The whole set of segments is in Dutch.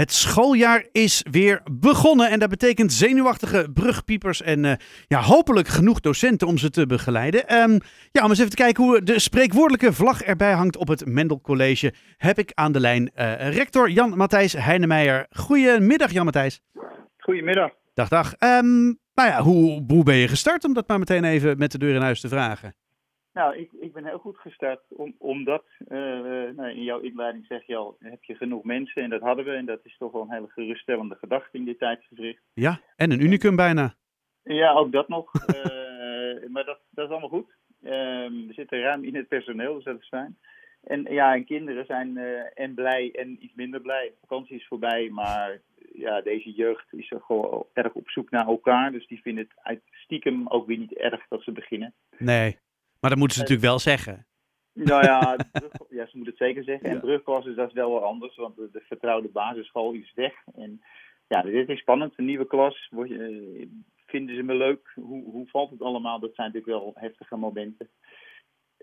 Het schooljaar is weer begonnen en dat betekent zenuwachtige brugpiepers en uh, ja, hopelijk genoeg docenten om ze te begeleiden. Um, ja, om eens even te kijken hoe de spreekwoordelijke vlag erbij hangt op het Mendel College, heb ik aan de lijn uh, rector Jan Matthijs Heinemeijer. Goedemiddag Jan Matthijs. Goedemiddag. Dag, dag. Um, nou ja, hoe, hoe ben je gestart om dat maar meteen even met de deur in huis te vragen? Nou, ik, ik ben heel goed gestart, om, omdat uh, nou, in jouw inleiding zeg je al, heb je genoeg mensen en dat hadden we. En dat is toch wel een hele geruststellende gedachte in dit tijdsgevricht. Ja, en een unicum bijna. Ja, ook dat nog. uh, maar dat, dat is allemaal goed. Uh, we zitten ruim in het personeel, dus dat is fijn. En ja, en kinderen zijn en blij en iets minder blij. De vakantie is voorbij, maar ja, deze jeugd is er gewoon erg op zoek naar elkaar. Dus die vinden het uit stiekem ook weer niet erg dat ze beginnen. Nee. Maar dat moeten ze natuurlijk wel zeggen. Nou ja, ja, ze moeten het zeker zeggen. En brugklas is dat wel wel anders, want de, de, vertrouwde basisschool is weg. En ja, dit is spannend, een nieuwe klas. Word je, vinden ze me leuk? Hoe, hoe valt het allemaal? Dat zijn natuurlijk wel heftige momenten.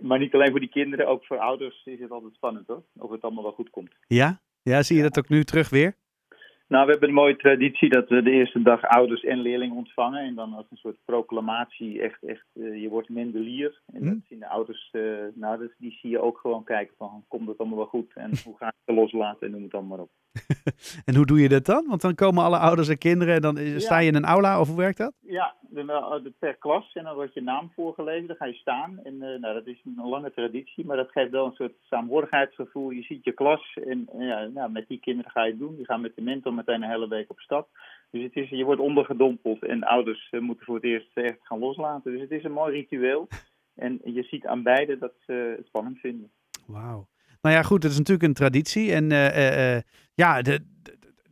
Maar niet alleen voor die kinderen, ook voor ouders is het altijd spannend hoor. Of het allemaal wel goed komt. Ja? Ja, zie je dat ook nu terug weer? Nou, we hebben een mooie traditie dat we de eerste dag ouders en leerlingen ontvangen. En dan als een soort proclamatie echt, echt uh, je wordt mendelier. En hm? dat zien de ouders, uh, nou, dat, die zie je ook gewoon kijken van, komt het allemaal wel goed? En hoe ga ik het loslaten en noem het allemaal op. en hoe doe je dat dan? Want dan komen alle ouders en kinderen en dan sta je in een aula of hoe werkt dat? Ja, per klas en dan wordt je naam voorgelezen, dan ga je staan. En uh, nou, dat is een lange traditie, maar dat geeft wel een soort saamhorigheidsgevoel. Je ziet je klas en ja, nou, met die kinderen ga je het doen. Die gaan met de mentor meteen een hele week op stap. Dus het is, je wordt ondergedompeld en ouders moeten voor het eerst echt gaan loslaten. Dus het is een mooi ritueel. En je ziet aan beide dat ze het spannend vinden. Wauw. Nou ja, goed, het is natuurlijk een traditie. En ja, de,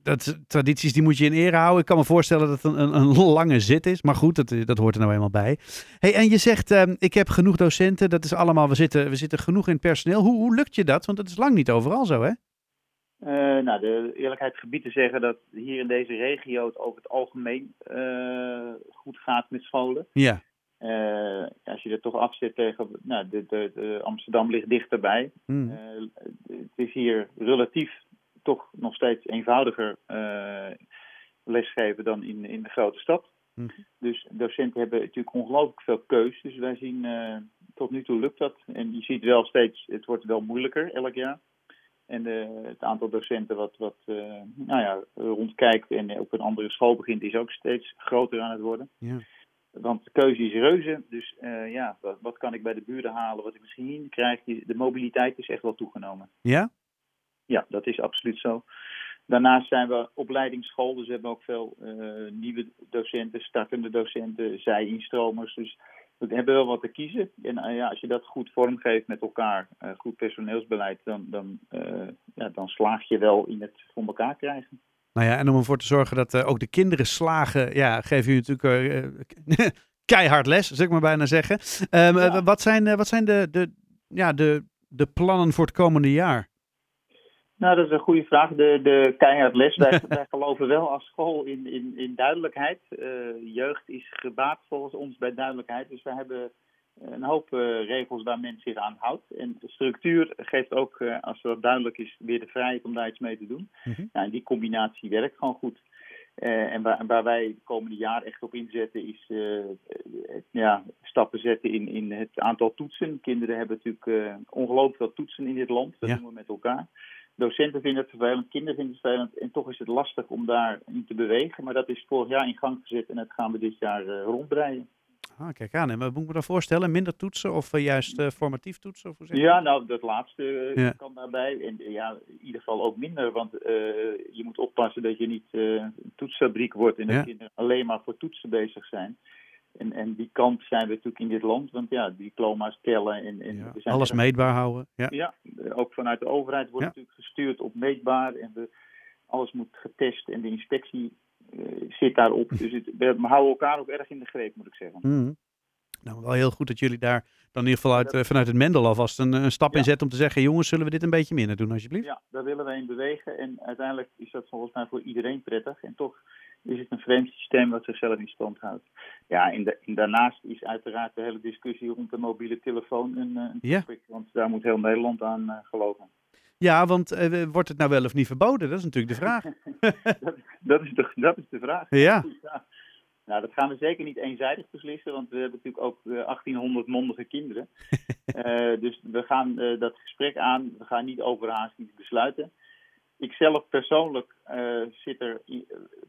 dat, tradities die moet je in ere houden. Ik kan me voorstellen dat het een, een, een lange zit is. Maar goed, dat, dat hoort er nou eenmaal bij. Hey, en je zegt, uh, ik heb genoeg docenten. Dat is allemaal, we zitten, we zitten genoeg in personeel. Hoe, hoe lukt je dat? Want dat is lang niet overal zo, hè? Uh, nou, de eerlijkheid gebied te zeggen dat hier in deze regio het over het algemeen uh, goed gaat met scholen. Ja. Uh, als je er toch afzet tegen, nou, de, de, de Amsterdam ligt dichterbij. Hmm. het is hier relatief toch nog steeds eenvoudiger uh, lesgeven dan in, in de grote stad. Hm. Dus docenten hebben natuurlijk ongelooflijk veel keus. Dus wij zien, uh, tot nu toe lukt dat. En je ziet wel steeds, het wordt wel moeilijker elk jaar. En de, het aantal docenten wat, wat uh, nou ja, rondkijkt en op een andere school begint, is ook steeds groter aan het worden. Ja. Want de keuze is reuze. Dus ja, wat, wat, kan ik bij de buren halen, wat ik misschien niet krijg. De mobiliteit is echt wel toegenomen. Ja? Ja, dat is absoluut zo. Daarnaast zijn we opleidingsschool, dus we hebben ook veel uh, nieuwe docenten, startende docenten, zij-instromers. Dus we hebben wel wat te kiezen. En uh, ja, als je dat goed vormgeeft met elkaar, uh, goed personeelsbeleid, dan, dan, ja, dan slaag je wel in het voor elkaar krijgen. Nou ja, en om ervoor te zorgen dat ook de kinderen slagen, ja, geven jullie natuurlijk keihard les, zeg ik maar bijna zeggen. Um, ja. Wat zijn, wat zijn de, de, ja, de, de plannen voor het komende jaar? Nou, dat is een goede vraag. De, de keihard les. Wij, wij geloven wel als school in, in, in duidelijkheid. Uh, jeugd is gebaat volgens ons bij duidelijkheid. Dus we hebben een hoop uh, regels waar men zich aan houdt. En de structuur geeft ook, uh, als dat duidelijk is, weer de vrijheid om daar iets mee te doen. Mm-hmm. Nou, en die combinatie werkt gewoon goed. en waar, waar, wij de komende jaar echt op inzetten is ja, stappen zetten in, in het aantal toetsen. Kinderen hebben natuurlijk ongelooflijk veel toetsen in dit land. Dat Ja. doen we met elkaar. Docenten vinden het vervelend, kinderen vinden het vervelend en toch is het lastig om daarin te bewegen. Maar dat is vorig jaar in gang gezet en dat gaan we dit jaar uh, rondbreien. Ah, kijk aan. En wat moet ik me dan voorstellen? Minder toetsen of uh, juist uh, formatief toetsen? Of hoe zeg Ja, nou, dat laatste Ja. kan daarbij. En ja, in ieder geval ook minder, want je moet oppassen dat je niet een toetsfabriek wordt en dat Ja. kinderen alleen maar voor toetsen bezig zijn. En, en die kant zijn we natuurlijk in dit land, want ja, diploma's tellen en, en Ja, we zijn Alles meetbaar houden. Ja. Ja, ook vanuit de overheid wordt Ja. natuurlijk gestuurd op meetbaar en we, alles moet getest en de inspectie eh, zit daarop. Dus het, we houden elkaar ook erg in de greep, moet ik zeggen. Mhm. Nou, wel heel goed dat jullie daar dan in ieder geval uit, eh, vanuit het Mendel alvast een, een stap in Ja. zetten om te zeggen, jongens, zullen we dit een beetje minder doen alsjeblieft? Ja, daar willen we in bewegen en uiteindelijk is dat volgens mij voor iedereen prettig. En toch is het een vreemd systeem wat zichzelf in stand houdt. Ja, en, da- en daarnaast is uiteraard de hele discussie rond de mobiele telefoon een, eh, een Ja. topic, want daar moet heel Nederland aan eh, geloven. Ja, want wordt het nou wel of niet verboden? Dat is natuurlijk de vraag. dat, dat, is de, dat is de vraag. Ja. Nou, dat gaan we zeker niet eenzijdig beslissen, want we hebben natuurlijk ook eh, 1800 mondige kinderen. Eh, dus we gaan eh, dat gesprek aan, we gaan niet overhaast iets besluiten. Ik zelf persoonlijk eh, zit er eh,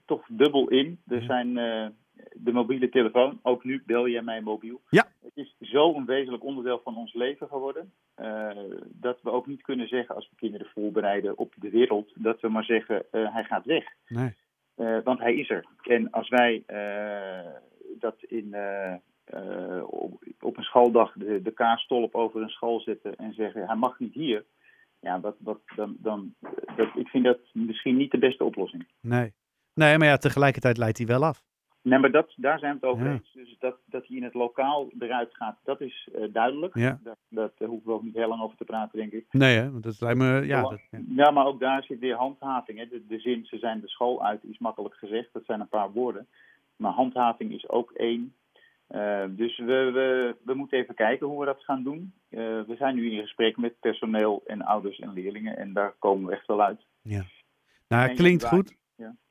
toch dubbel in. Er zijn eh, de mobiele telefoon, ook nu bel jij mij mobiel. Ja. Het is zo een wezenlijk onderdeel van ons leven geworden, eh, dat we ook niet kunnen zeggen als we kinderen voorbereiden op de wereld, dat we maar zeggen, eh, hij gaat weg. Nee. Eh, want hij is er. En als wij eh, dat in, eh, op, op een schooldag de, de kaarstolp over een school zetten en zeggen hij mag niet hier. Ja, wat, dan, dan, dat, ik vind dat misschien niet de beste oplossing. Nee. Nee, maar ja, tegelijkertijd leidt hij wel af. Nee, maar dat, daar zijn we het over Ja. eens. Dus dat, dat hij in het lokaal eruit gaat, dat is eh, duidelijk. Ja. Daar, dat, daar hoeven we ook niet heel lang over te praten, denk ik. Nee, hè? want dat lijkt me. Ja, dat, ja. Ja, maar ook daar zit weer handhaving. Hè. De, de zin, ze zijn de school uit, is makkelijk gezegd. Dat zijn een paar woorden. Maar handhaving is ook één. Eh, dus we, we, we moeten even kijken hoe we dat gaan doen. Eh, we zijn nu in gesprek met personeel en ouders en leerlingen. En daar komen we echt wel uit. Nou, En klinkt goed.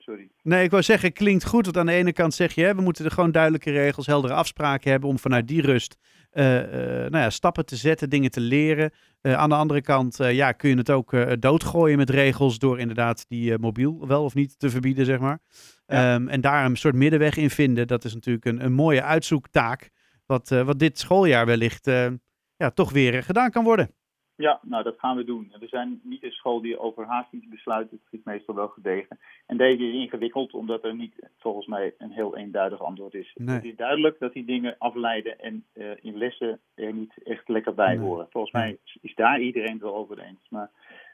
Sorry. Nee, ik wou zeggen, klinkt goed. Want aan de ene kant zeg je, hè, we moeten er gewoon duidelijke regels, heldere afspraken hebben om vanuit die rust eh, eh, nou ja, stappen te zetten, dingen te leren. Eh, aan de andere kant ja, kun je het ook doodgooien met regels door inderdaad die mobiel wel of niet te verbieden, zeg maar. Ja. Ehm, en daar een soort middenweg in vinden, dat is natuurlijk een, een mooie uitzoektaak. Wat, wat dit schooljaar wellicht ja, toch weer gedaan kan worden. Ja, nou dat gaan we doen. We zijn niet een school die overhaast iets besluit. Het is meestal wel gedegen. En deze is ingewikkeld omdat er niet volgens mij een heel eenduidig antwoord is. Nee. Het is duidelijk dat die dingen afleiden en eh, in lessen er niet echt lekker bij Nee. horen. Volgens mij is- is daar iedereen het wel over eens. Maar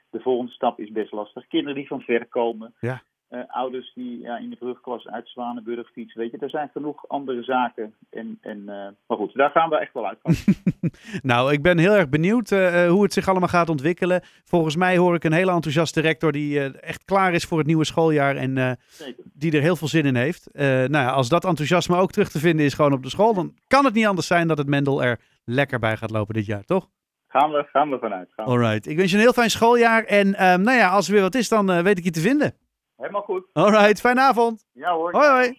de volgende stap is best lastig. Kinderen die van ver komen. Ja. Eh, ouders die ja, in de brugklas uit Zwanenburg fietsen. Weet je, er zijn genoeg andere zaken. En, en, eh, maar goed, daar gaan we echt wel uit. Nou, ik ben heel erg benieuwd eh, hoe het zich allemaal gaat ontwikkelen. Volgens mij hoor ik een hele enthousiaste rector die echt klaar is voor het nieuwe schooljaar en die er heel veel zin in heeft. Nou ja, als dat enthousiasme ook terug te vinden is gewoon op de school, dan kan het niet anders zijn dat het Mendel er lekker bij gaat lopen dit jaar, toch? Gaan we, gaan we vanuit. Gaan we. Alright, ik wens je een heel fijn schooljaar en ehm, nou ja, als er weer wat is, dan weet ik je te vinden. Helemaal goed. Alright, fijne avond. Ja hoor. Hoi hoi.